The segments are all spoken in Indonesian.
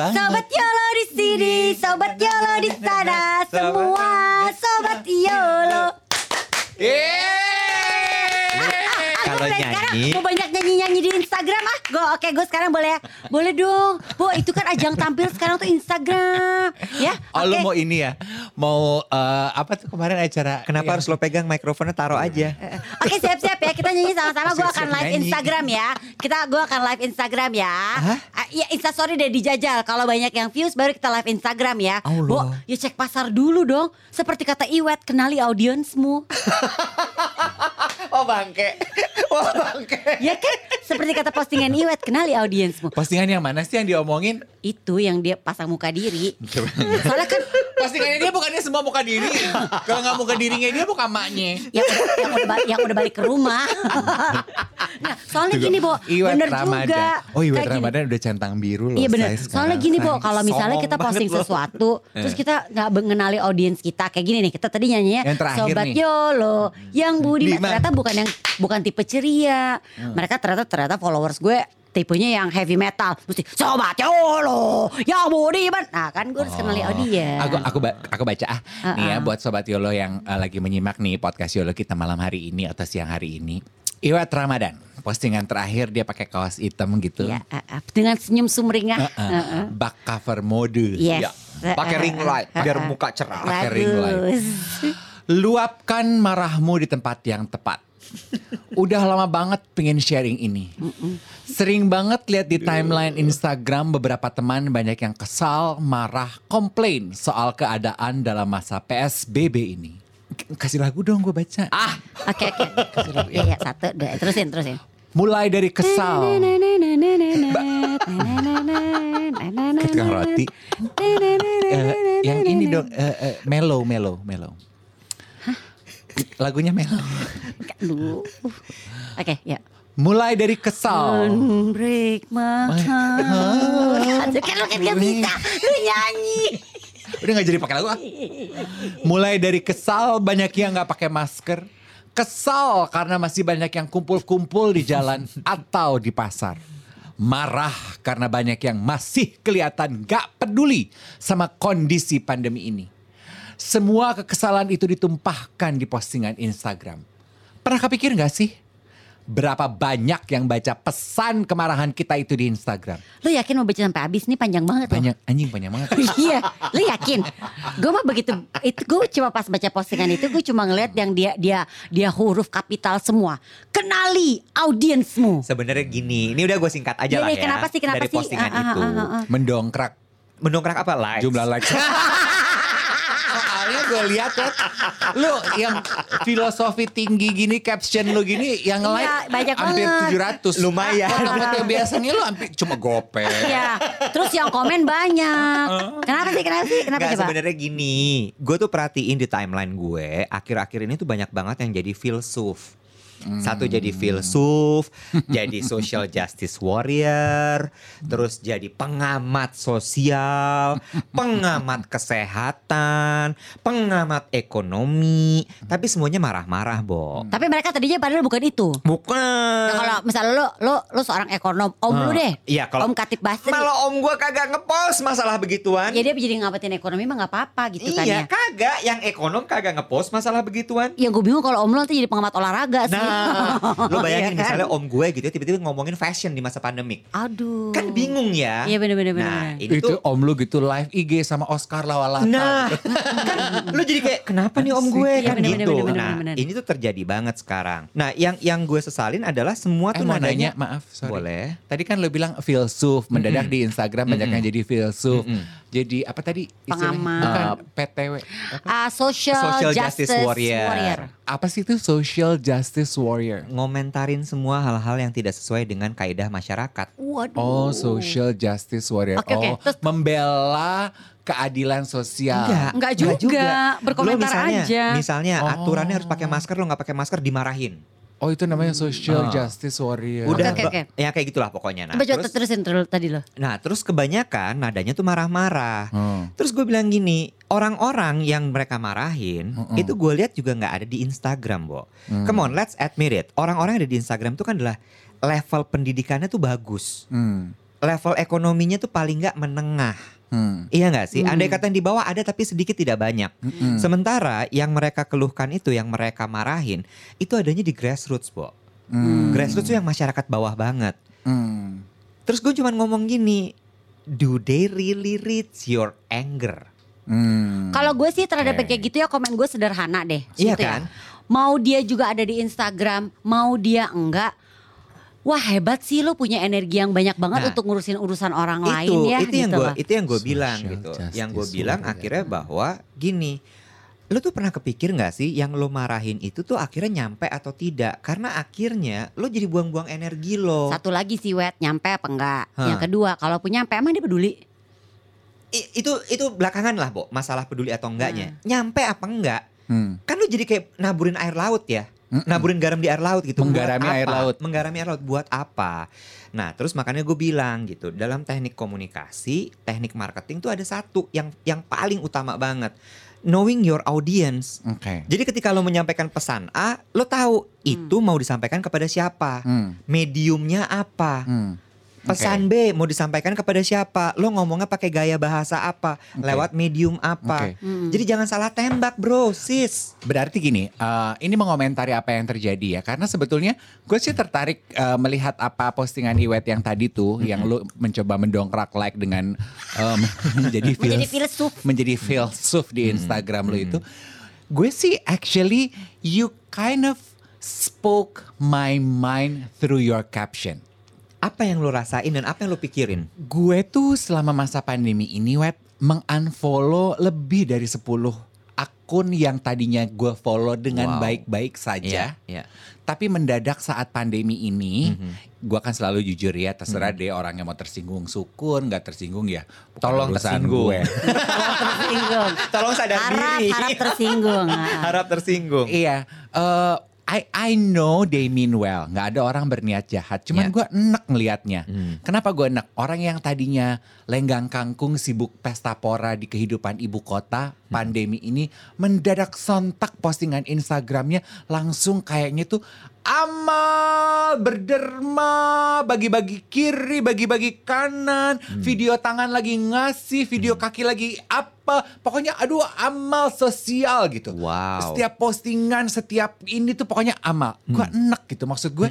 banget. Sobat Yolo di sini Sobat Yolo di sana. Semua Sobat Yolo. Kalau Mulai sekarang nyanyi Mau banyak nyanyi-nyanyi di Instagram ah. Go, Oke gue sekarang boleh ya? Boleh dong. Bu itu kan ajang tampil sekarang tuh Instagram Ya? Oh lu oke. mau ini ya? Mau eh, apa tuh kemarin acara? Kenapa harus lo pegang mikrofonnya? Taruh aja? Oke siap-siap ya. Kita nyanyi sama-sama. Gue akan live nyanyi. Instagram ya. Kita gue akan live Instagram ya. Ah, Iya instastory deh dijajal Kalau banyak yang views baru kita live Instagram ya Allah. Bo ya cek pasar dulu dong Seperti kata Iwet kenali audiensmu Oh bangke. Oh bangke. Ya kan seperti kata postingan Iwet kenali audiensmu Postingan yang mana sih yang diomongin? Itu yang dia pasang muka diri. Soalnya kan Postingannya dia bukannya semua muka diri. Kalau nggak muka dirinya dia muka maknya. yang udah, yang udah, ba- yang udah balik ke rumah. nah, soalnya gini, Bo, Iwet bener Ramadan. juga. Oh Iwet Kayak gini. Ramadan udah centang biru loh. Iya bener. saya Soalnya sekarang. gini, Bo, kalau misalnya kita posting sesuatu, terus kita nggak mengenali audiens kita kayak gini nih. Kita tadi nyanyinya Yang Sobat nih. Yolo, yang Budi Bima. ternyata bukan yang bukan tipe ceria. Mereka ternyata ternyata followers gue tipenya yang heavy metal. Mesti Sobat Yolo, yang Budi Nah, kan gue harus kenali audiens. Aku aku ba- aku baca ah nih ya buat sobat Yolo yang uh, lagi menyimak nih podcast Yolo kita malam hari ini atau siang hari ini. Iwat Ramadan postingan terakhir dia pakai kaos hitam gitu. Ya, uh, uh, dengan senyum sumringah. Uh-uh. Uh, uh. Back cover mode. Yes. Ya, pakai Uh, uh, ring light uh, biar uh. muka cerah. Pakai ring light. Luapkan marahmu di tempat yang tepat. Udah lama banget pengen sharing ini. Sering banget lihat di timeline Instagram beberapa teman banyak yang kesal, marah, komplain soal keadaan dalam masa PSBB ini. Kasih lagu dong gue baca. Ah, Oke oke. Ya ya satu dua terusin terusin. mulai dari kesal. Tukang roti. Eh, yang ini dong, eh, eh, mellow, mellow, mellow. Lagunya. Aduh. Oke ya. Mulai dari kesal. Break my heart. Kan lu kan gak bisa. Lu nyanyi. Udah gak jadi pakai lagu ah. Mulai dari kesal banyak yang gak pakai masker. Kesal karena masih banyak yang kumpul-kumpul di jalan atau di pasar. Marah karena banyak yang masih kelihatan gak peduli sama kondisi pandemi ini. Semua kekesalan itu ditumpahkan di postingan Instagram. Pernah kepikir gak sih? Berapa banyak yang baca pesan kemarahan kita itu di Instagram? Lu yakin mau baca sampai habis nih panjang banget loh. Banyak, anjing banyak banget. iya, lu yakin? Gue mah begitu itu gue cuma pas baca postingan itu gue cuma ngeliat yang dia dia dia huruf kapital semua. Kenali audiensmu. Sebenarnya gini, ini udah gue singkat aja lah ya. kenapa sih, kenapa dari sih? postingan Ah, ah, itu. ah, ah. Mendongkrak Mendongkrak apa likes? jumlah likes. Soalnya gue lihat ya, lu yang filosofi tinggi gini, caption lu gini, yang Iya, like banyak hampir banget. 700. Lumayan. Foto-foto biasanya lu hampir cuma gope. Iya, terus yang komen banyak. Kenapa sih? Kenapa sih? Kenapa Nggak, coba? sebenarnya gini, gue tuh perhatiin di timeline gue, akhir-akhir ini tuh banyak banget yang jadi filsuf. Satu jadi filsuf, jadi social justice warrior, terus jadi pengamat sosial, pengamat kesehatan, pengamat ekonomi, tapi semuanya marah-marah, Bo. Tapi mereka tadinya padahal bukan itu. Bukan. Nah, kalau misalnya lu lu lu seorang ekonom, om lu deh. Iya, kalau om Katib Basri. Malah om gue kagak ngepost masalah begituan. Ya dia jadi ngapain ekonomi mah nggak apa-apa gitu kan iya, ya. kagak. Yang ekonom kagak ngepost masalah begituan. Ya gue bingung kalau om lu nanti jadi pengamat olahraga sih. Lo bayangin Iya kan? misalnya om gue gitu ya, tiba-tiba ngomongin fashion di masa pandemik. Aduh. Kan bingung ya. Iya bener-bener. Nah, bener. ini Itu tuh om lu gitu live IG sama Oscar Lawalata. Nah, kan lu jadi kayak kenapa nih om gue Iya, kan bener, gitu. bener, bener, nah, bener, bener. ini tuh terjadi banget sekarang. Nah, yang yang gue sesalin adalah semua Eh tuh mau nadanya nanya, maaf, sorry. Boleh. Tadi kan lo bilang filsuf, mendadak di Instagram banyak yang jadi filsuf. Mm-mm. Jadi apa tadi istilahnya? Pengamat. Bukan Uh, PTW. apa? Ah, social, Social justice, Justice Warrior. warrior. apa sih itu social justice warrior? Ngomentarin semua hal-hal yang tidak sesuai dengan kaidah masyarakat. Waduh. Oh, social justice warrior. Oke, oke. Oh, Terus- membela keadilan sosial. Enggak juga, berkomentar Lo misalnya, aja. Misalnya Oh. aturannya harus pakai masker, lo nggak pakai masker dimarahin. Oh, itu namanya social Ah. justice warrior. Udah, Oke, oke, ba- ya kayak gitulah pokoknya. Nah, Coba terus, terusin terus tadi lo. nah, terus kebanyakan nadanya tuh marah-marah. Hmm. Terus gue bilang gini, orang-orang yang mereka marahin Mm-mm. itu gue lihat juga nggak ada di Instagram, Bo. Hmm. Come on, let's admit it. Orang-orang yang ada di Instagram tuh kan adalah level pendidikannya tuh bagus. Hmm. Level ekonominya tuh paling nggak menengah. Hmm. Iya nggak sih? Hmm. Andai kata yang di bawah ada tapi sedikit tidak banyak. Mm-mm. Sementara yang mereka keluhkan itu, yang mereka marahin, itu adanya di grassroots, Bo. Hmm. Grassroots tuh yang masyarakat bawah banget. Hmm. Terus gue cuman ngomong gini, do they really reach your anger? Hmm. Kalau gue sih terhadap yang kayak gitu ya komen gue sederhana deh. Iya Gitu ya. kan? Mau dia juga ada di Instagram, mau dia enggak. Wah hebat sih lo punya energi yang banyak banget Nah, untuk ngurusin urusan orang itu lain ya. itu yang gitu gue loh. itu yang gue bilang Social gitu. Yang gue bilang akhirnya bahwa gini, lo tuh pernah kepikir nggak sih yang lo marahin itu tuh akhirnya nyampe atau tidak? Karena akhirnya lo jadi buang-buang energi lo. Satu lagi sih wet nyampe apa enggak. Hah. Yang kedua kalau punya nyampe emang dia peduli. I- itu itu belakangan lah, Bo, masalah peduli atau enggaknya. Hmm. Nyampe apa enggak? Hmm. Kan lo jadi kayak naburin air laut ya. Mm-mm. Naburin garam di air laut gitu. Buat Menggarami air laut. Menggarami air laut buat apa? Nah, terus makanya gue bilang gitu, dalam teknik komunikasi, teknik marketing tuh ada satu yang yang paling utama banget. Knowing your audience. Oke. Jadi ketika lo menyampaikan pesan A, lo tahu itu mau disampaikan kepada siapa, Hmm. mediumnya apa. Hmm. Pesan B mau disampaikan kepada siapa? Lo ngomongnya pakai gaya bahasa apa? Oke. Lewat medium apa? Oke. Mm. Jadi jangan salah tembak, Bro, sis. Berarti gini, eh, ini mengomentari apa yang terjadi ya, karena sebetulnya gue sih tertarik eh, melihat apa postingan Iwet yang tadi tuh, yang lu mencoba mendongkrak like dengan em, menjadi Menjadi fils- filsuf. menjadi filsuf di Instagram lu itu. Gue sih actually you kind of spoke my mind through your caption. Apa yang lo rasain dan apa yang lo pikirin? Gue tuh selama masa pandemi ini web mengunfollow lebih dari 10 akun yang tadinya gue follow dengan Wow. baik-baik saja. Iya. Tapi mendadak saat pandemi ini, Mhm. gue kan selalu jujur ya, terserah deh orang yang mau tersinggung sukun, nggak tersinggung ya. bukan Tolong tersinggung. gue. tersinggung. Tolong sadar harap, diri. harap tersinggung. Harap tersinggung. iya, eh, I I know they mean well, nggak ada orang berniat jahat. Cuman Iya. gue enek ngelihatnya. Hmm. Kenapa gue enek? Orang yang tadinya lenggang kangkung sibuk pesta pora di kehidupan ibu kota, pandemi ini mendadak sontak postingan Instagramnya langsung kayaknya tuh amal berderma bagi-bagi kiri bagi-bagi kanan video tangan lagi ngasih video kaki lagi apa. Pokoknya aduh amal sosial gitu. Wow. setiap postingan setiap ini tuh pokoknya amal. Gua enek gitu maksud gue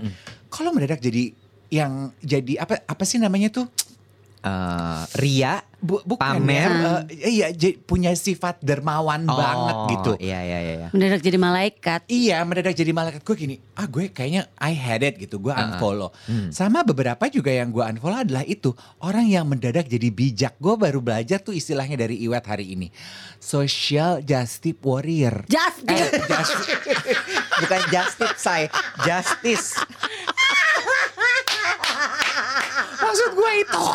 kalau mendadak jadi yang jadi apa apa sih namanya tuh? Eh, Ria. Bu- bukan Pamer. ya, eh, iya j- punya sifat dermawan banget gitu Iya, iya, iya. iya. Mendadak jadi malaikat. Iya mendadak jadi malaikat gue gini Ah gue kayaknya I had it gitu Gue unfollow Hmm. Sama beberapa juga yang gue unfollow adalah itu Orang yang mendadak jadi bijak Gue baru belajar tuh istilahnya dari Iwet hari ini Social Justice Warrior Just Eh, just- Bukan justice, say. Justice. Maksud gue itu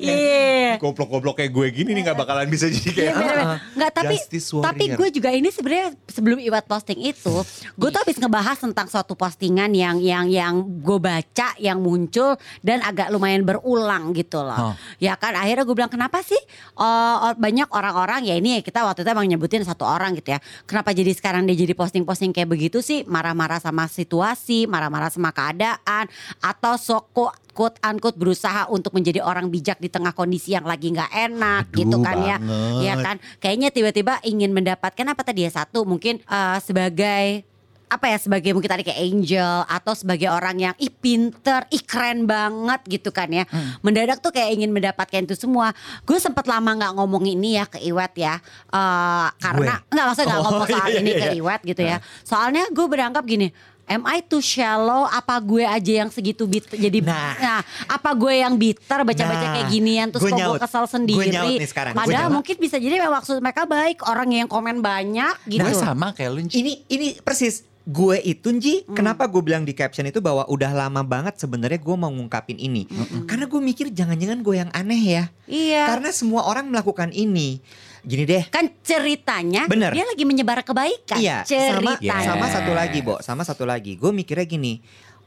Iya. Goblok-goblok kayak gue gini nih gak bakalan bisa jadi Iya, kayak bener-bener. Nggak tapi tapi gue juga ini sebenarnya sebelum Iwat posting itu, gue tuh habis ngebahas tentang suatu postingan yang yang yang gue baca yang muncul dan agak lumayan berulang gitu loh. Huh. Ya kan akhirnya gue bilang kenapa sih uh, banyak orang-orang ya ini kita waktu itu emang nyebutin satu orang gitu ya. Kenapa jadi sekarang dia jadi posting-posting kayak begitu sih marah-marah sama situasi, marah-marah sama keadaan atau soko quote unquote berusaha untuk menjadi orang bijak di tengah kondisi yang lagi nggak enak Aduh, gitu kan ya. banget. Ya kan kayaknya tiba-tiba ingin mendapatkan apa tadi ya satu mungkin eh, sebagai apa ya sebagai mungkin tadi kayak angel atau sebagai orang yang ih pinter, ih keren banget gitu kan ya. Hmm. Mendadak tuh kayak ingin mendapatkan itu semua. Gue sempat lama nggak ngomong ini ya ke Iwet ya. Eh, karena nggak maksudnya nggak Oh, ngomong soal iya, ini iya, ke iya. Iwet gitu ya. Soalnya gue beranggap gini, am I too shallow? Apa gue aja yang segitu bit jadi Nah. nah, apa gue yang bitter baca-baca Nah, kayak ginian terus gue kok gue nyaut. kesal Gue sendiri. nyaut nih sekarang, gue Padahal nyaut. mungkin bisa jadi memang maksud mereka baik, orang yang komen banyak gitu. Gue sama kayak lu. Ini ini persis gue itu Nji, kenapa gue bilang di caption itu bahwa udah lama banget sebenarnya gue mau ngungkapin ini. Karena gue mikir jangan-jangan gue yang aneh ya. Iya. Karena semua orang melakukan ini. Gini deh. kan ceritanya Bener. dia lagi menyebar kebaikan. Iya, sama ceritanya. sama satu lagi, Bo. Sama satu lagi. Gue mikirnya gini.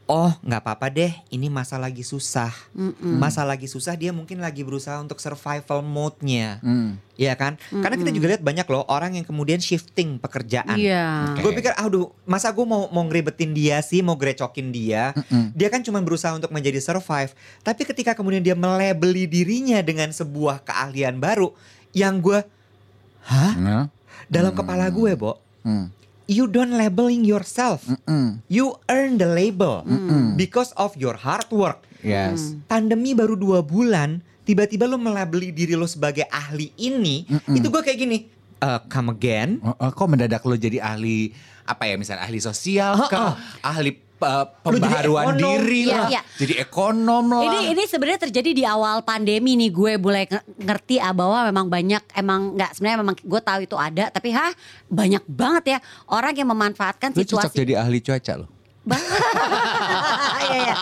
Oh, nggak apa-apa deh. Ini masa lagi susah. Masa lagi susah dia mungkin lagi berusaha untuk survival mode-nya. Hmm. Iya kan? Karena kita juga lihat banyak loh orang yang kemudian shifting pekerjaan. Iya. Oke. Gue pikir, aduh, masa gue mau mau ngeribetin dia sih, mau grecokin dia. Dia kan cuma berusaha untuk menjadi survive. Tapi ketika kemudian dia melabeli dirinya dengan sebuah keahlian baru, yang gue, hah? Nah. Dalam kepala gue, Bo, Hmm. you don't labeling yourself. Mm-mm. You earn the label because of your hard work. Yes. Pandemi baru dua bulan, tiba-tiba lo melabeli diri lo sebagai ahli ini, itu gue kayak gini. "Eh, come again? Oh, oh, kok mendadak lo jadi ahli apa ya misalnya ahli sosial kah? ahli uh, Lu jadi pembaharuan diri Iya, lah, iya. jadi ekonom lah. Ini ini sebenarnya terjadi di awal pandemi nih gue mulai nge- ngerti ah, bahwa memang banyak emang nggak sebenarnya memang gue tahu itu ada tapi hah banyak banget ya orang yang memanfaatkan Lu cocok situasi jadi ahli cuaca lo. Iya, iya.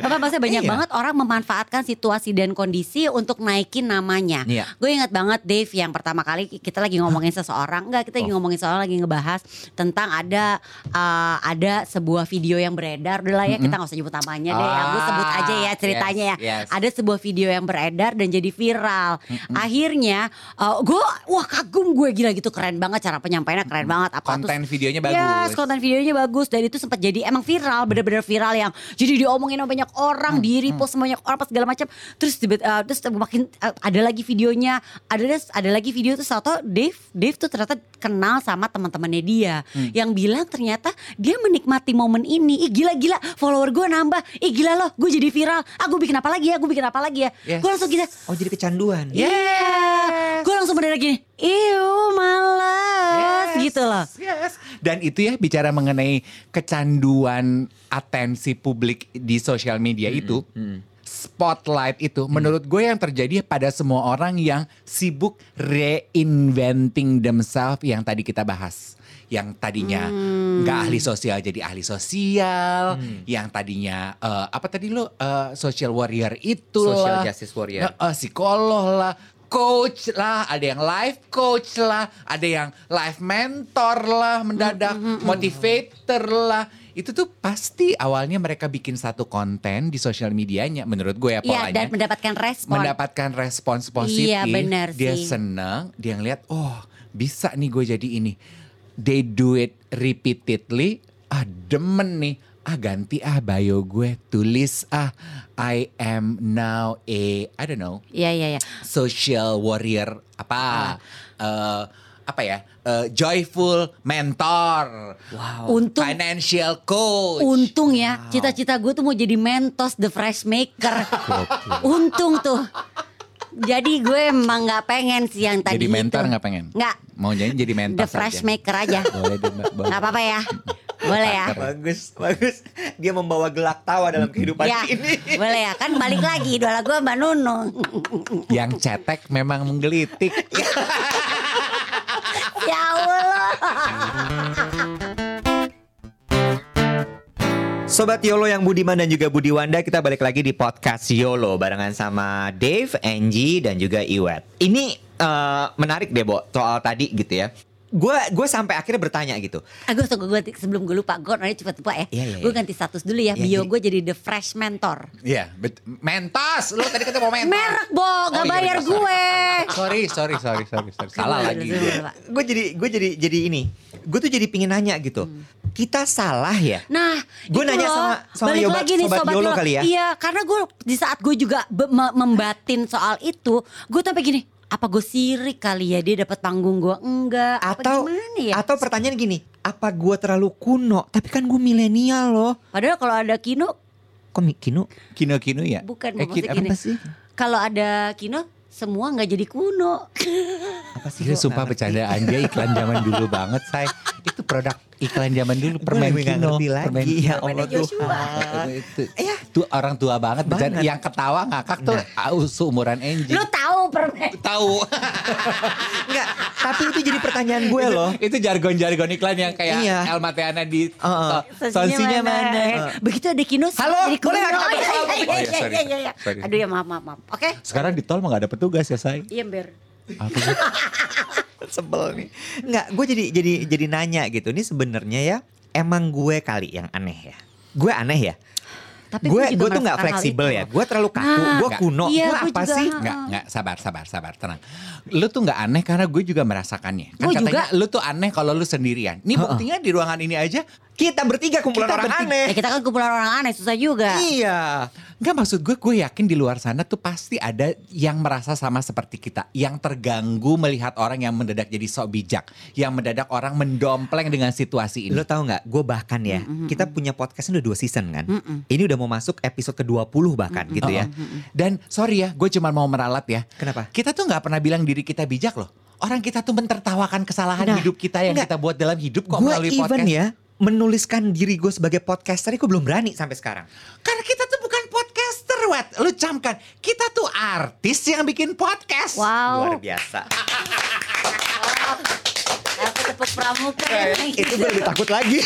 Apa maksudnya banyak Iya. banget orang memanfaatkan situasi dan kondisi untuk naikin namanya. Iya. Gue ingat banget Dave yang pertama kali kita lagi ngomongin seseorang, enggak kita lagi Oh. ngomongin soal lagi ngebahas tentang ada uh, ada sebuah video yang beredar. Udah lah ya kita nggak usah nyebut namanya deh. Ah, Gue sebut aja ya ceritanya yes, ya. yes. Ada sebuah video yang beredar dan jadi viral. Akhirnya uh, gue wah kagum gue gila gitu keren banget cara penyampaiannya keren banget. Apa Konten videonya Yes, bagus. konten videonya bagus dan itu sempat jadi emang viral, bener-bener viral yang jadi diomongin sama banyak orang, Hmm, di repost sama banyak orang apa segala macam. Terus tiba- uh, terus makin uh, ada lagi videonya, ada ada lagi video tuh satu Dave, Dave tuh ternyata kenal sama teman-temannya dia Hmm. yang bilang ternyata dia menikmati momen ini. Ih gila-gila, follower gue nambah. Ih gila loh, gue jadi viral. Ah gue bikin apa lagi ya? Gue bikin apa lagi ya? Yes. Gue langsung gitu. Oh jadi kecanduan. Iya, gue langsung bener gini. Iu malas gitu loh. Yes. Dan itu ya bicara mengenai kecanduan atensi publik di sosial media itu. Spotlight itu menurut gue yang terjadi pada semua orang yang sibuk reinventing themselves yang tadi kita bahas. Yang tadinya nggak ahli sosial jadi ahli sosial, yang tadinya eh, apa tadi lo eh, social warrior itu Social justice warrior. Eh, psikolog lah, coach lah, ada yang life coach lah, ada yang life mentor lah, mendadak motivator lah. Itu tuh pasti awalnya mereka bikin satu konten di sosial medianya, menurut gue ya Iya polanya. dan mendapatkan respon. mendapatkan respons positif. Iya, benar dia sih. seneng, dia ngeliat, oh bisa nih gue jadi ini. They do it repeatedly, ah demen nih. Ah ganti ah bio gue, tulis ah I am now a, I don't know, Iya iya iya. social warrior Ah. apa eh, apa ya eh, joyful mentor Untung financial coach untung ya cita-cita gue tuh mau jadi Mentos the Fresh Maker. untung tuh. Jadi gue emang nggak pengen sih yang tadi jadi mentor nggak pengen Nggak. mau jadi jadi mentor The Fresh Maker aja. Mbak, boleh. Nggak apa-apa ya. Boleh ya. Bagus, bagus. Dia membawa gelak tawa dalam kehidupan Ya, ini. boleh ya. Kan balik lagi idola gue Mbak Nunu. yang cetek memang menggelitik ya Allah. Sobat Yolo yang Budiman dan juga Budi Wanda kita balik lagi di podcast Yolo barengan sama Dave, Angie dan juga Iwet. Ini eh, menarik deh, Bo, soal tadi gitu ya. Gue gue sampai akhirnya bertanya gitu. Aku tunggu gue sebelum gue lupa gue nanti cepet lupa ya. Iya, iya, gue iya. ganti status dulu ya. Iya, Bio gue jadi the fresh mentor. Iya, bet- mentos. Lu tadi kata mau mentos. Merek Bo, Oh, gak iya, bayar bener, gue. Sorry, sorry, sorry, sorry, sorry. Salah lagi. Gue jadi gue jadi jadi ini. Gue tuh jadi pingin nanya gitu. Kita salah ya? Nah, itu nanya loh. sama- sama balik Yobat- lagi nih Sobat sobat Yolo Yolo. kali ya. Iya, karena gue di saat gue juga membatin soal itu, gue sampai gini, apa gue sirik kali ya dia dapat panggung gue enggak? Apa Atau gimana ya? atau pertanyaan gini, apa gue terlalu kuno? Tapi kan gue milenial loh. Padahal kalau ada Kino, Kok mi- kino? Kino-kino ya? bukan Eh, maksudnya gini. apa sih? Kalau ada Kino, semua nggak jadi kuno. Apa sih? Dia gua sumpah bercandaan dia iklan zaman dulu banget, say. Itu produk iklan zaman dulu permen lebih nggak kino, ngerti lagi. permen Ya kino. Allah Joshua. Tuhan. itu, Iya. tuh orang tua banget, Banget. Dan yang ketawa ngakak tuh ah, seumuran Angie. Lu tahu permen? tahu Enggak, tapi itu jadi pertanyaan gue loh. itu jargon-jargon iklan yang kayak Iya. El Mateana di Heeh. uh, sonsinya mana? Begitu ada kino Halo, boleh nggak kita Oh, iya, iya, Oh, iya, iya, iya, iya, iya. sorry. Aduh ya maaf maaf maaf. Oke. Sekarang di tol mah gak ada petugas ya, say. Iya Ber. Apa sih? Sebel nih. Enggak, gue jadi jadi jadi nanya gitu. Ini sebenarnya ya emang gue kali yang aneh ya. Gue aneh ya. Tapi gue gue tuh nggak fleksibel ya. Gue terlalu kaku. Nah, gue Nggak. kuno. Iya, gue apa juga. sih? Enggak, enggak, sabar, sabar, sabar, tenang. Lu tuh enggak aneh karena gue juga merasakannya. Kan Gua katanya juga. lu tuh aneh kalau lu sendirian. Nih buktinya di ruangan ini aja. Kita bertiga kumpulan Kita orang bertiga. aneh. Ya kita kan kumpulan orang aneh susah juga. Iya. Enggak maksud gue, gue yakin di luar sana tuh pasti ada yang merasa sama seperti kita. Yang terganggu melihat orang yang mendadak jadi sok bijak. Yang mendadak orang mendompleng dengan situasi ini. Lo tau nggak? Gue bahkan ya, kita punya podcast udah dua season kan. Ini udah mau masuk episode ke-20 bahkan gitu ya. Dan sorry ya, gue cuma mau meralat ya. Kenapa? Kita tuh nggak pernah bilang diri kita bijak loh. Orang kita tuh mentertawakan kesalahan Nah, hidup kita yang enggak. kita buat dalam hidup kok melalui even podcast. ya menuliskan diri gue sebagai podcaster, gue belum berani sampai sekarang. Karena kita tuh bukan podcaster, Wet. Lu camkan. Kita tuh artis yang bikin podcast. Wow. Luar biasa. Aku tepuk pramuka. Itu gue lebih takut lagi.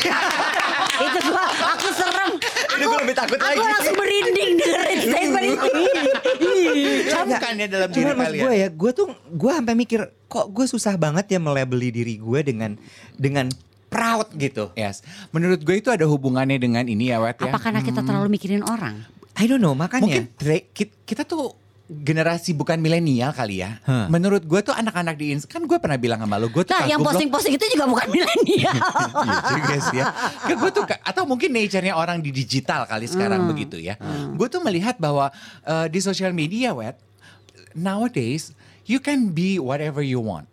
itu gua aku serem. Itu gua lebih takut aku lagi. langsung merinding dengerin statement itu. Camkan ya dalam diri kalian. gue ya, gue tuh gue sampai mikir kok gue susah banget ya melabeli diri gue dengan dengan proud gitu. Yes. Menurut gue itu ada hubungannya dengan ini ya, Wet ya. Apa karena kita terlalu mikirin orang? I don't know makanya. Mungkin kita tuh generasi bukan milenial kali ya. Hah. Menurut gue tuh anak-anak di Ins- kan gue pernah bilang sama lo, gue tuh Nah, yang posting-posting itu juga bukan milenial. Iya juga sih ya. Kan gue tuh atau mungkin nature-nya orang di digital kali sekarang begitu ya. Gue tuh melihat bahwa eh, di social media, wet nowadays you can be whatever you want.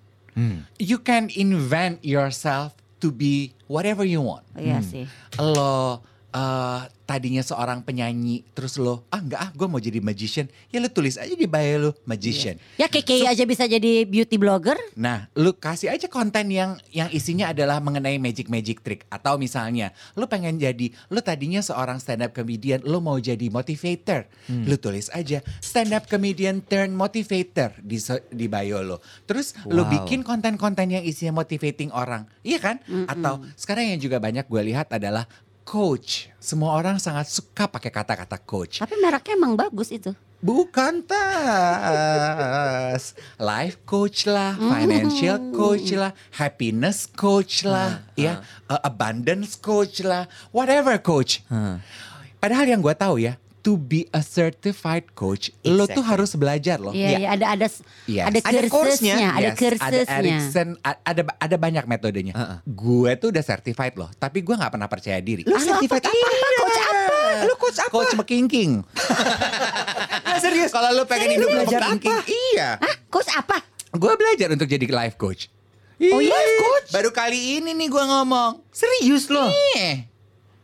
You can invent yourself to be whatever you want. Iya sih. Lo eh, tadinya seorang penyanyi terus lo ah enggak ah gue mau jadi magician ya lo tulis aja di bio lo magician Ya KKI aja bisa jadi beauty blogger. Nah, lu kasih aja konten yang yang isinya adalah mengenai magic magic trick atau misalnya lu pengen jadi lu tadinya seorang stand up comedian, lu mau jadi motivator. Lu tulis aja stand up comedian turn motivator di so- di bio lo. Terus lu Wow. bikin konten-konten yang isinya motivating orang. Iya kan? Atau sekarang yang juga banyak gue lihat adalah coach. Semua orang sangat suka pakai kata-kata coach. Tapi mereknya emang bagus itu. Bukan tas. Life coach lah, financial coach lah, happiness coach lah, ya, uh, abundance coach lah, whatever coach. Padahal yang gue tahu ya, to be a certified coach, lo tuh Exactly. harus belajar loh. Iya, iya ada ada Yes. ada course-nya. ada Yes, Ada. Erickson, ada ada banyak metodenya. Gue tuh udah certified loh, tapi gue nggak pernah percaya diri. Lu certified apa? Coach apa? Lu coach apa? Coach McKinking. Nggak, serius. Kalau lu pengen hidup Lu belajar McKinking, iya. Hah, coach apa? Gue belajar untuk jadi life coach. Oh, Ih, life coach? Baru kali ini nih gue ngomong. Serius loh. Ih,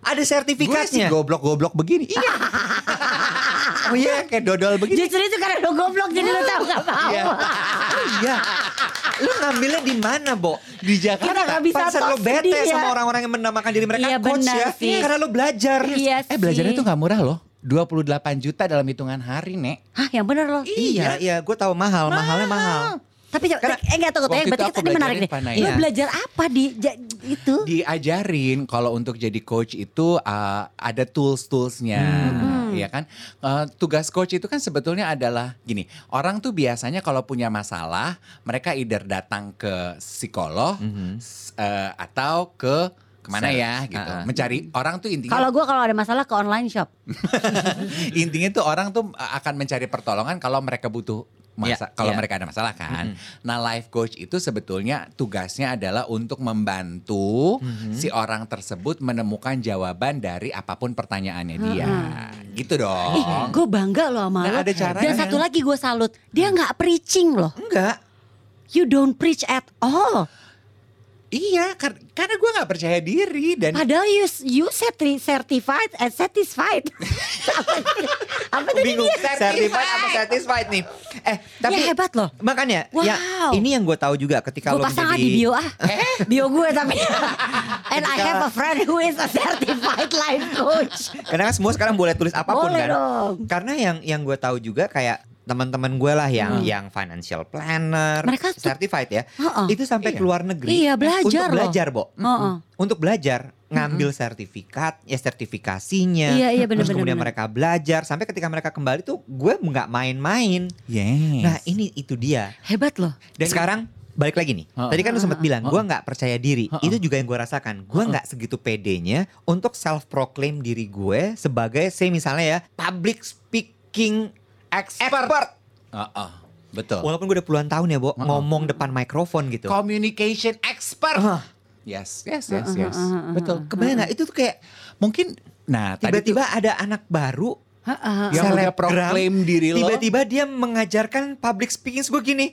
Ada gue sih sertifikatnya. goblok-goblok begini. Iya. oh iya, kayak dodol begini. Justru itu karena lo goblok jadi lo tahu gak mau. Iya. Oh iya. Lu ngambilnya di mana, Bo? Di Jakarta. Kita nggak bisa Pantesan lo bete dia. sama orang-orang yang menamakan diri mereka Iya, coach benar ya. sih. Karena lo belajar. Iya Eh belajarnya sih. tuh gak murah loh. 28 juta dalam hitungan hari, Nek. Hah, yang bener lo. Iya, iya, gue tahu mahal, mahalnya mahal. Tapi Karena eh enggak eh, itu berarti kita ini menarik nih. Panai. Lo Iya. belajar apa di ja- itu? Diajarin kalau untuk jadi coach itu uh, ada tools-toolsnya, ya kan? Uh, tugas coach itu kan sebetulnya adalah gini, orang tuh biasanya kalau punya masalah, mereka either datang ke psikolog s- uh, atau ke ke mana Ser- ya gitu, ah. mencari orang tuh intinya Kalau gue kalau ada masalah ke online shop. intinya tuh orang tuh uh, akan mencari pertolongan kalau mereka butuh masa Iya, kalau iya. mereka ada masalah kan. Nah, life coach itu sebetulnya tugasnya adalah untuk membantu si orang tersebut menemukan jawaban dari apa pun pertanyaannya dia. Gitu dong. Ih, gue bangga loh sama Nah, lo. ada caranya. Dan satu lagi gue salut, dia nggak preaching loh. Enggak. You don't preach at all. Iya, kar- karena gue nggak percaya diri dan Padahal you, you certi- certified and satisfied. apa, tadi Bingung dia? certified apa satisfied nih. Eh, tapi Ya, hebat loh. Makanya ya Wow. ini yang gue tahu juga ketika Gue lo pasang menjadi di bio ah. bio gue tapi. And I have a friend who is a certified life coach. Karena kan semua sekarang boleh tulis apa pun Boleh kan. dong. Karena yang yang gue tahu juga kayak teman-teman gue lah yang yang financial planner, Hmm. Mereka tuh- certified ya, Heeh. itu sampai Iya. ke luar negeri Iya, belajar untuk loh. belajar, Bo. Heeh. Untuk belajar ngambil sertifikat, ya sertifikasinya. Iya, iya, bener, Terus bener, kemudian bener. mereka belajar sampai ketika mereka kembali tuh gue nggak main-main. yes. Nah ini itu dia. Hebat loh. Dan sekarang balik lagi nih. Heeh. Tadi kan lu sempat bilang gue nggak percaya diri. Itu juga yang gue rasakan. Gue nggak segitu pedenya untuk self proclaim diri gue sebagai say misalnya ya public speaking expert. expert. Heeh, betul. Walaupun gue udah puluhan tahun ya, Bo, Heeh. ngomong depan mikrofon gitu. Communication expert. Hah. Yes, yes, yes, yes. Betul. Kebayang nggak? Itu tuh kayak Mungkin, nah tiba-tiba ada anak baru Heeh. yang udah proclaim diri lo. Tiba-tiba dia mengajarkan public speaking gue gini.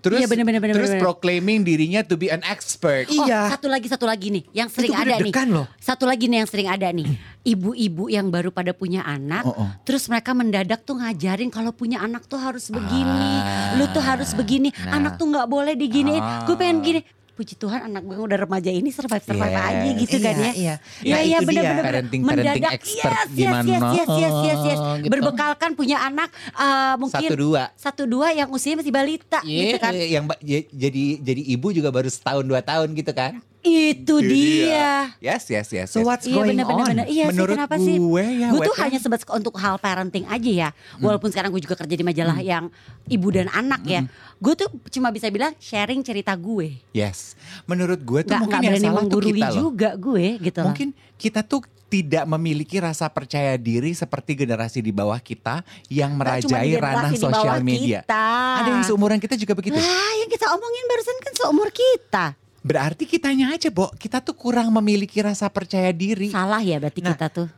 Terus Iya, bener, bener, bener, terus bener. proclaiming dirinya to be an expert. Oh, Iya. satu lagi satu lagi nih yang sering Itu ada nih. loh. Satu lagi nih yang sering ada nih. Ibu-ibu yang baru pada punya anak, Oh, oh. terus mereka mendadak tuh ngajarin kalau punya anak tuh harus begini, Ah. lu tuh harus begini, Nah. anak tuh nggak boleh diginiin. Ah. Gue pengen gini. Puji Tuhan anak gue yang udah remaja ini survive survive Yes. aja gitu Iya, kan ya. iya. Iya Ya, iya itu benar dia. benar Parenting- parenting expert yes, yes, gimana. yes, yes, yes, yes, yes. Oh, gitu. Berbekalkan punya anak eh, mungkin Satu dua. satu dua yang usianya masih balita gitu Iya, kan. yang jadi jadi ibu juga baru setahun dua tahun gitu kan? Itu dia. Yes, yes, yes. So yes. what's Iya going bener, bener, on? bener. Iya Menurut sih kenapa sih? gue ya, Gue tuh ya. hanya sebat untuk hal parenting aja ya. Hmm. Walaupun sekarang gue juga kerja di majalah yang ibu dan anak ya. Hmm. Gue tuh cuma bisa bilang sharing cerita gue. Yes. Menurut gue tuh Gak, mungkin gak yang berani salah tuh menggurui kita loh. juga gue gitu. Mungkin kita tuh tidak memiliki rasa percaya diri seperti generasi di bawah kita yang merajai ranah sosial media. Kita. Ada yang seumuran kita juga begitu. Lah yang kita omongin barusan kan seumur kita. Berarti kitanya aja, Bo. Kita tuh kurang memiliki rasa percaya diri. Salah ya berarti Nah, kita tuh.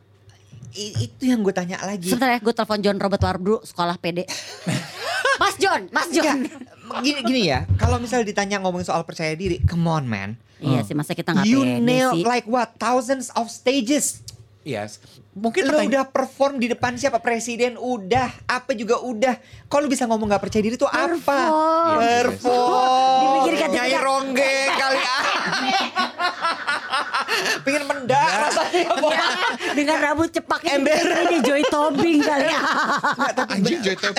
Itu yang gue tanya lagi. Sebentar ya gue telepon John Robert Wardru sekolah PD. Mas John, Mas John. Enggak, gini, gini ya, kalau misalnya ditanya ngomongin soal percaya diri, come on man. Iya sih masa kita nggak You nail sih. like what? Thousands of stages. Yes. Mungkin Lo pertanyaan- udah perform di depan siapa? Presiden udah, apa juga udah. Kalau bisa ngomong gak percaya diri itu apa? Perform. Perform. Dipikirkan Nyai tidak. ronggeng kali ah. Pengen mendak rasanya. Dengan rambut cepak ini, Ember. ini Joy Tobing kali ya. Anjing Joy Top.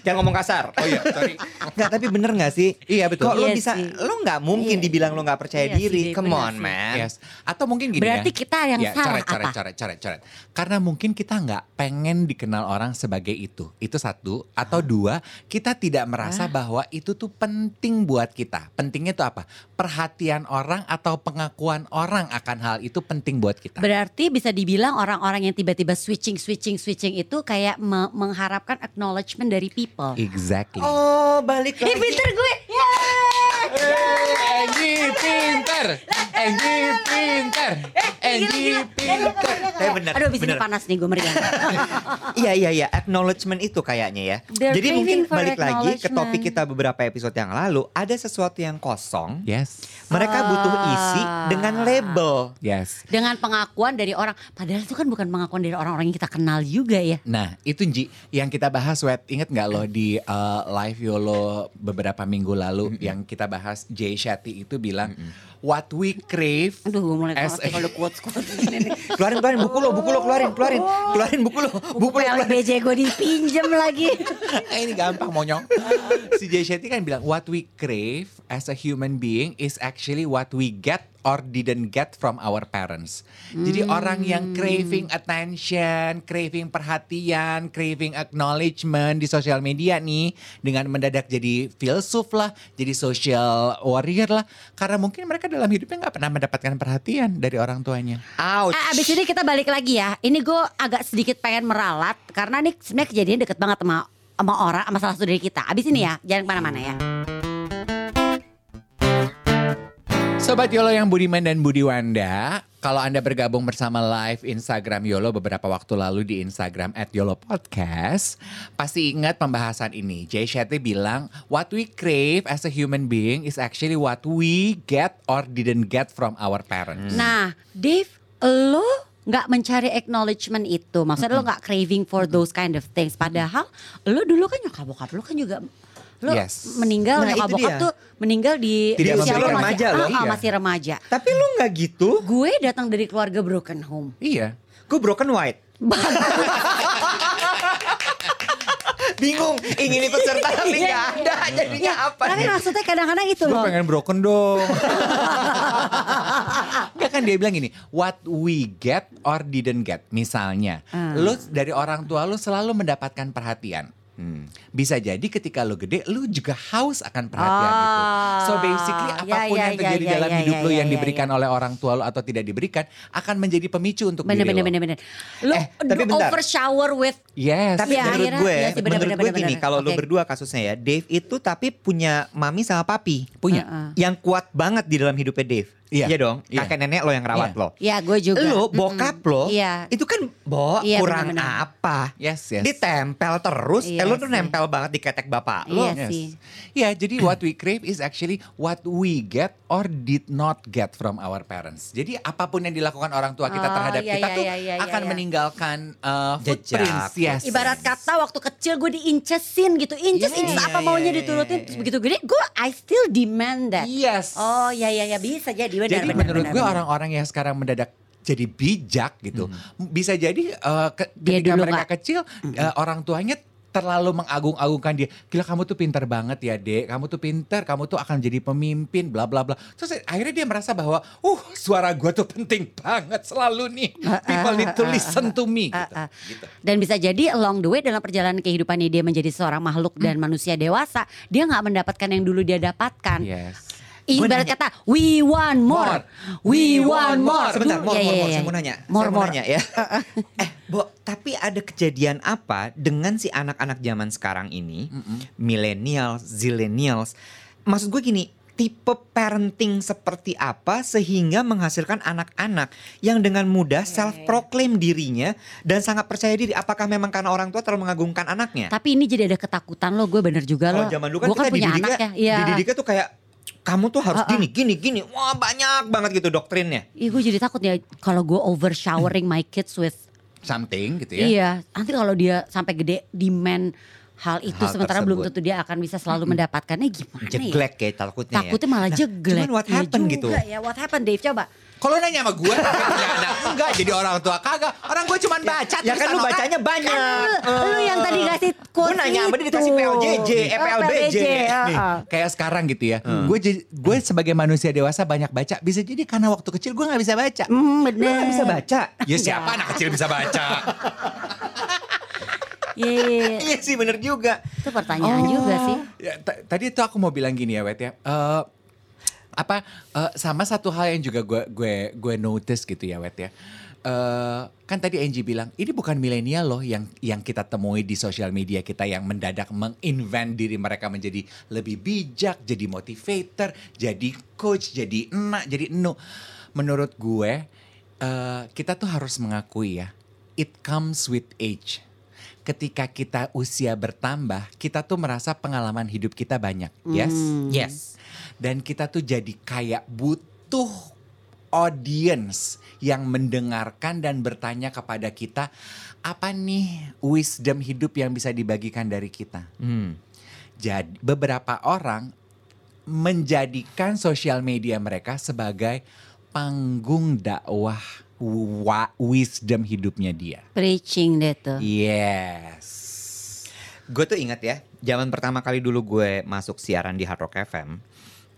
Jangan ngomong kasar. Oh iya, sorry. Nggak, tapi bener gak sih? Iya, betul. Kok lo Iya bisa, sih. lo gak mungkin Iya. dibilang lo gak percaya Iya sih, diri. Come on sih. man. Yes. Atau mungkin gini Berarti ya. kita yang Ya, salah coret, coret, apa? coret, coret, coret. Karena mungkin kita nggak pengen dikenal orang sebagai itu. Itu satu. Atau dua, kita tidak merasa bahwa itu tuh penting buat kita. Pentingnya itu apa? Perhatian orang atau pengakuan orang akan hal itu penting buat kita. Berarti bisa dibilang orang-orang yang tiba-tiba switching, switching, switching itu kayak me- mengharapkan acknowledgement dari people. Exactly. Oh balik Ih lagi. pinter gue. Yeay. Enggi pinter, Enggi pinter, Enggi pinter. Tapi bener, Aduh abis ini bener. panas nih gue meriang. Iya iya iya acknowledgement itu kayaknya ya. They're Jadi mungkin balik lagi ke topik kita beberapa episode yang lalu ada sesuatu yang kosong. Yes, Mereka butuh isi Ah. dengan label. yes. Dengan pengakuan dari orang. Padahal itu kan bukan pengakuan dari orang-orang yang kita kenal juga ya. Nah itu Ji yang kita bahas Wet Ingat nggak lo di uh, live Yolo beberapa minggu lalu Yang kita bahas Jay Shetty itu bilang What we crave Aduh gue mulai as kalau a, ada quotes-quotes gini nih. Keluarin keluarin buku lo, buku lo keluarin, keluarin, keluarin buku lo, buku lo keluarin. PLBJ gue dipinjem lagi. Eh, ini gampang monyong Si Jay Shetty kan bilang What we crave as a human being Is actually what we get or didn't get from our parents Jadi orang yang craving attention Craving perhatian Craving acknowledgement di sosial media nih Dengan mendadak jadi filsuf lah Jadi social warrior lah Karena mungkin mereka dalam hidupnya nggak pernah mendapatkan perhatian dari orang tuanya Ouch. Ah, abis ini kita balik lagi ya. Ini gue agak sedikit pengen meralat karena nih sebenarnya kejadian deket banget sama sama orang, sama salah satu dari kita. Abis ini ya, jangan ke mana-mana ya. Sobat Yolo yang Budiman dan Budiwanda, kalau Anda bergabung bersama live Instagram Yolo beberapa waktu lalu di Instagram at Yolo Podcast, pasti ingat pembahasan ini. Jay Shetty bilang, what we crave as a human being is actually what we get or didn't get from our parents. Nah, Dave, lo nggak mencari acknowledgement itu, maksudnya lo nggak craving for those kind of things. Padahal lo dulu kan nyokap bokap lo kan juga lo Yes. meninggal Nah, nyokap itu bokap dia. tuh meninggal di Tidak usia lo masih, remaja lo, Ah, ah, iya. masih remaja. Tapi lu nggak gitu? Gue datang dari keluarga broken home. Iya. Gue broken white. Bingung ingin ikut serta tapi nggak ada jadinya apa Tapi nih? maksudnya kadang-kadang itu Gue loh. pengen broken dong. Gak kan dia bilang gini, what we get or didn't get. Misalnya, Ah. lu dari orang tua lu selalu mendapatkan perhatian. Hmm. Bisa jadi ketika lu gede, lu juga haus akan perhatian itu. So basically Ah, apa pun ya, yang ya, terjadi ya, dalam ya, hidup ya, lu ya, yang ya, diberikan oleh orang tua lu atau tidak diberikan akan menjadi pemicu untuk Bener diri bener lo. bener bener. Lo Eh, tapi bentar. over shower with Yes. Tapi Iya, menurut akhirnya- gue, sih, bener, menurut bener, gue bener, gini, kalau lu Oke. berdua kasusnya ya, Dave itu tapi punya mami sama papi. punya. Heeh. Yang kuat banget di dalam hidupnya Dave. Iya. dong, Iya. kakek nenek lo yang rawat Iya. lo. Ya gue juga. Lo, bokap lo, Iya. itu kan bo Iya, kurang benar-benar. apa? Yes, yes. Ditempel terus, eh Iya lo tuh nempel banget di ketek bapak lo. Iya Yes. sih. Ya, jadi what we crave is actually what we get or did not get from our parents. Jadi apa pun yang dilakukan orang tua kita Oh, terhadap iya, kita iya, tuh iya, iya, akan iya. meninggalkan uh, Jejak. footprints. Yes. Ibarat kata waktu kecil gue diincesin gitu, inces Iya, inces iya, apa iya, maunya iya, diturutin, iya, terus iya. begitu gede gue I still demand that. Yes. Oh ya ya ya bisa jadi benar Jadi benar, menurut benar, gue benar. orang-orang yang sekarang mendadak jadi bijak gitu, bisa jadi uh, ke- Dia ketika dulu mereka nggak- kecil uh, orang tuanya terlalu mengagung-agungkan dia. Gila kamu tuh pintar banget ya dek, kamu tuh pintar, kamu tuh akan jadi pemimpin, bla bla bla. Terus akhirnya dia merasa bahwa, uh suara gue tuh penting banget selalu nih. People need to listen to me. Gitu. Ah, ah. Gitu. Dan bisa jadi along the way dalam perjalanan kehidupannya dia menjadi seorang makhluk dan manusia dewasa, dia nggak mendapatkan yang dulu dia dapatkan. Yes. Ibarat kata we want more, we want more. Sebentar, Dulu- more, ya, more, ya, more. ya, Saya ya. mau nanya. More, saya mau more. nanya ya. eh, Bo, tapi ada kejadian apa dengan si anak-anak zaman sekarang ini, millennials, zillennials? Maksud gue gini, tipe parenting seperti apa sehingga menghasilkan anak-anak yang dengan mudah self-proclaim dirinya dan sangat percaya diri? Apakah memang karena orang tua terlalu mengagungkan anaknya? Tapi ini jadi ada ketakutan lo, gue bener juga lo. zaman dulu kan Gue kita punya dididiknya, anak ya. Iya. dididiknya tuh kayak kamu tuh harus Ah, ah. gini, gini, gini. Wah banyak banget gitu doktrinnya. Iya gue jadi takut ya kalau gue over showering my kids with Something gitu ya. Iya, nanti kalau dia sampai gede demand hal itu Hal sementara belum tersebut. tentu dia akan bisa selalu mendapatkannya gimana ya? Jeglek kayak takutnya ya. Takutnya malah Nah, jeglek. Cuman what Iya happened juga gitu. Ya, what happened Dave coba. Kalau nanya sama gue, anak enggak jadi orang tua kagak. Orang gue cuma baca Ya kan lu bacanya banyak. Kan lu, lu yang tadi kasih quote Gue nanya sama dia dikasih. PLJJ, eh, Oh, ah, Nih, ah. kayak sekarang gitu ya. Gue gue sebagai manusia dewasa banyak baca. Bisa jadi karena waktu kecil gue nggak bisa baca. Hmm, Lu bener. gak bisa baca. Ya siapa anak kecil bisa baca? Iya, iya, iya. Iya sih bener juga. Itu pertanyaan juga sih. Ya, tadi tuh aku mau bilang gini ya, Wet ya. Eh, apa eh, sama satu hal yang juga gue gue gue notice gitu ya, Wet ya. Eh, kan tadi Angie bilang ini bukan milenial loh yang yang kita temui di sosial media kita yang mendadak menginvent diri mereka menjadi lebih bijak, jadi motivator, jadi coach, jadi enak, jadi enu. Menurut gue eh, kita tuh harus mengakui ya, it comes with age ketika kita usia bertambah, kita tuh merasa pengalaman hidup kita banyak. Yes. Yes. Dan kita tuh jadi kayak butuh audience yang mendengarkan dan bertanya kepada kita, apa nih wisdom hidup yang bisa dibagikan dari kita? Hmm. Jadi beberapa orang menjadikan sosial media mereka sebagai panggung dakwah wa- wisdom hidupnya dia. Preaching deh tuh. Yes. Gue tuh ingat ya, zaman pertama kali dulu gue masuk siaran di Hard Rock FM.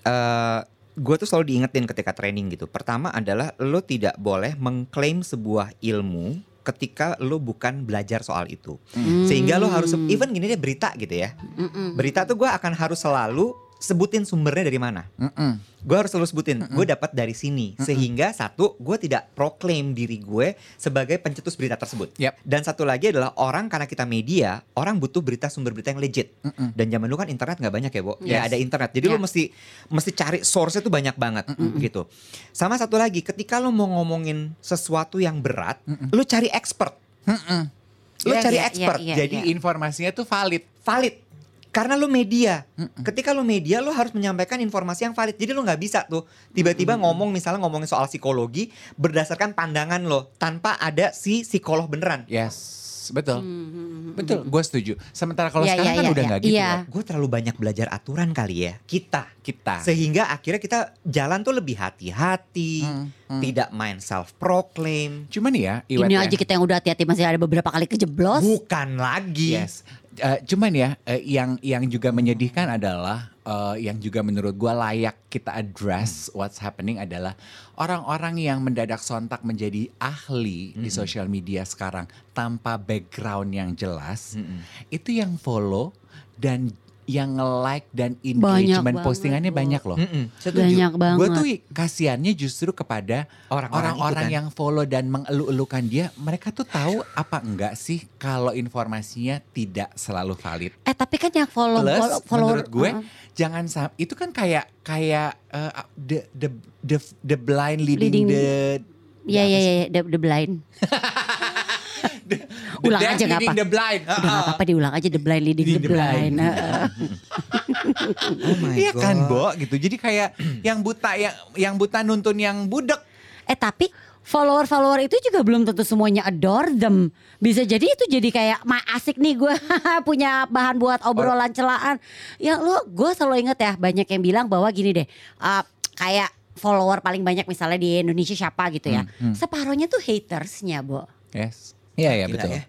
eh gue tuh selalu diingetin ketika training gitu. Pertama adalah lo tidak boleh mengklaim sebuah ilmu ketika lo bukan belajar soal itu. Sehingga lo harus, even gini deh berita gitu ya. Berita tuh gue akan harus selalu sebutin sumbernya dari mana. Mm-mm. Gue harus selalu sebutin, gue dapat dari sini. Sehingga satu, gue tidak proklaim diri gue sebagai pencetus berita tersebut. Yap. Dan satu lagi adalah orang karena kita media, orang butuh berita sumber berita yang legit. Dan zaman dulu kan internet nggak banyak ya, Bo. Ya Yes. ada internet. Jadi Ya. lu mesti mesti cari source itu banyak banget gitu. Sama satu lagi, ketika lu mau ngomongin sesuatu yang berat, lu cari expert. Lu Iya, cari iya, expert. iya, iya. Jadi informasinya tuh valid. valid karena lu media. Ketika lu media lu harus menyampaikan informasi yang valid. Jadi lu nggak bisa tuh tiba-tiba ngomong misalnya ngomongin soal psikologi berdasarkan pandangan lo tanpa ada si psikolog beneran. Yes, betul. Betul, gue setuju. Sementara kalau Iya, sekarang iya, kan iya, udah iya. nggak gitu. Iya. Gue terlalu banyak belajar aturan kali ya kita. Kita. Sehingga akhirnya kita jalan tuh lebih hati-hati, Hmm, hmm. tidak main self proclaim. Cuman ya, Iwet Ini ya. aja kita yang udah hati-hati masih ada beberapa kali kejeblos. Bukan lagi. Yes. Eh, cuman ya, eh, yang yang juga menyedihkan adalah eh, yang juga menurut gua layak kita address what's happening adalah orang-orang yang mendadak sontak menjadi ahli di sosial media sekarang tanpa background yang jelas. Itu yang follow dan yang nge-like dan engagement banget, postingannya Bo. banyak loh. Mm-mm, setuju. Banyak banget. Gue tuh kasihannya justru kepada Orang-orang kan. yang follow dan mengeluh-elukan dia. Mereka tuh tahu apa enggak sih kalau informasinya tidak selalu valid. Eh tapi kan yang follow, Plus follow follower menurut gue uh, jangan sam itu kan kayak kayak uh, the the the the blind leading, Leading- the Iya iya iya the, the blind. Ulang aja nggak apa. the blind. Udah gak apa-apa diulang aja the blind leading the, Leading the blind. blind. Heeh. Oh my Iya kan, God. Bo, gitu. Jadi kayak yang buta yang yang buta nuntun yang budek. Eh tapi follower-follower itu juga belum tentu semuanya adore them. Bisa jadi itu jadi kayak ma asik nih gue punya bahan buat obrolan celaan. Ya lu gue selalu inget ya banyak yang bilang bahwa gini deh. uh, kayak follower paling banyak misalnya di Indonesia siapa gitu ya. Separohnya tuh hatersnya, Bo. Yes. Iya ya Gila betul. ya.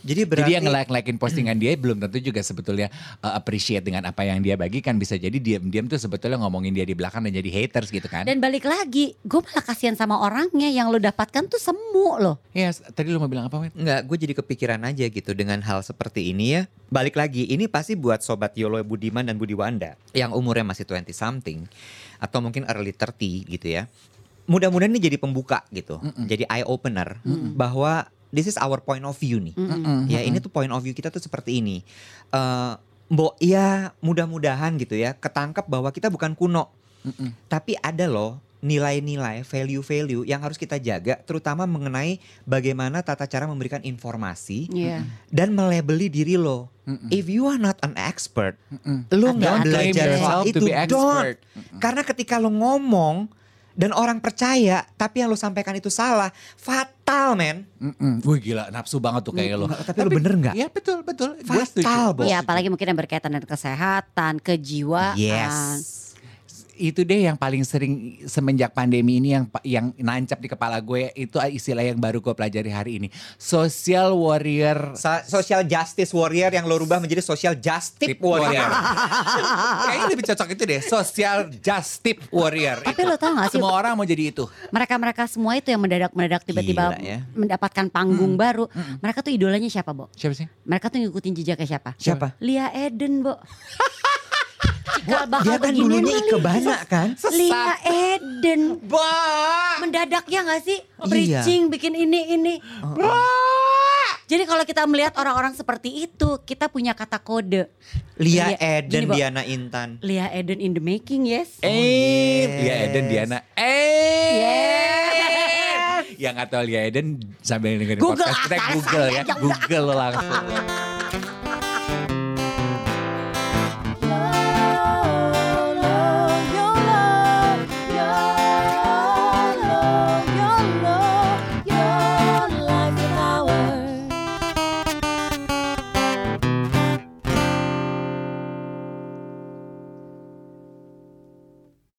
Jadi berarti Jadi yang nge-like-likein postingan dia belum tentu juga sebetulnya uh, appreciate dengan apa yang dia bagikan. Bisa jadi diam-diam tuh sebetulnya ngomongin dia di belakang dan jadi haters gitu kan. Dan balik lagi, gue malah kasihan sama orangnya yang lo dapatkan tuh semu loh. Yes, tadi lu mau bilang apa? Enggak, gue jadi kepikiran aja gitu dengan hal seperti ini ya. Balik lagi, ini pasti buat sobat Yolo Budiman dan Budi Wanda yang umurnya masih 20 something atau mungkin early 30 gitu ya. Mudah-mudahan ini jadi pembuka gitu. Jadi eye opener bahwa this is our point of view nih. Ya, ini tuh point of view kita tuh seperti ini. Eh Mbok ya mudah-mudahan gitu ya ketangkep bahwa kita bukan kuno. Tapi ada loh nilai-nilai, value-value yang harus kita jaga terutama mengenai bagaimana tata cara memberikan informasi Iya. dan melabeli diri lo. If you are not an expert, lo nggak belajar soal itu. be expert. Don't. Karena ketika lo ngomong dan orang percaya tapi yang lo sampaikan itu salah, fatal men. Mm-mm. Wih gila nafsu banget tuh kayak lo. Nggak, tapi lo bener nggak? Iya betul betul. Fatal, Bo. Iya apalagi mungkin yang berkaitan dengan kesehatan, kejiwaan. Yes. Itu deh yang paling sering semenjak pandemi ini yang yang nancap di kepala gue itu istilah yang baru gue pelajari hari ini. Social warrior Sa- social justice warrior yang lo rubah menjadi social justice warrior. warrior. Kayaknya lebih cocok itu deh, social justice warrior. Tapi itu. lo tau gak sih Semua orang mau jadi itu. mereka-mereka semua itu yang mendadak-mendadak tiba-tiba ya. mendapatkan panggung baru. Mereka tuh idolanya siapa, Bo? Siapa sih? Mereka tuh ngikutin jejaknya siapa? Siapa? Lia Eden, Bo. Cikal Dia bakal kan beginian dulunya Ike. Bana kan? Lia Eden. Bah. Mendadak ya gak sih? Iya. Preaching bikin ini ini. Jadi kalau kita melihat orang-orang seperti itu, kita punya kata kode. Lia Lia- Eden, gini. Diana Intan. Lia Eden in the making, yes. Eh, yes. Lia Eden Diana. Eh. Yes. Yang tahu Lia Eden sambil dengerin Google podcast kita Google ya. Google langsung.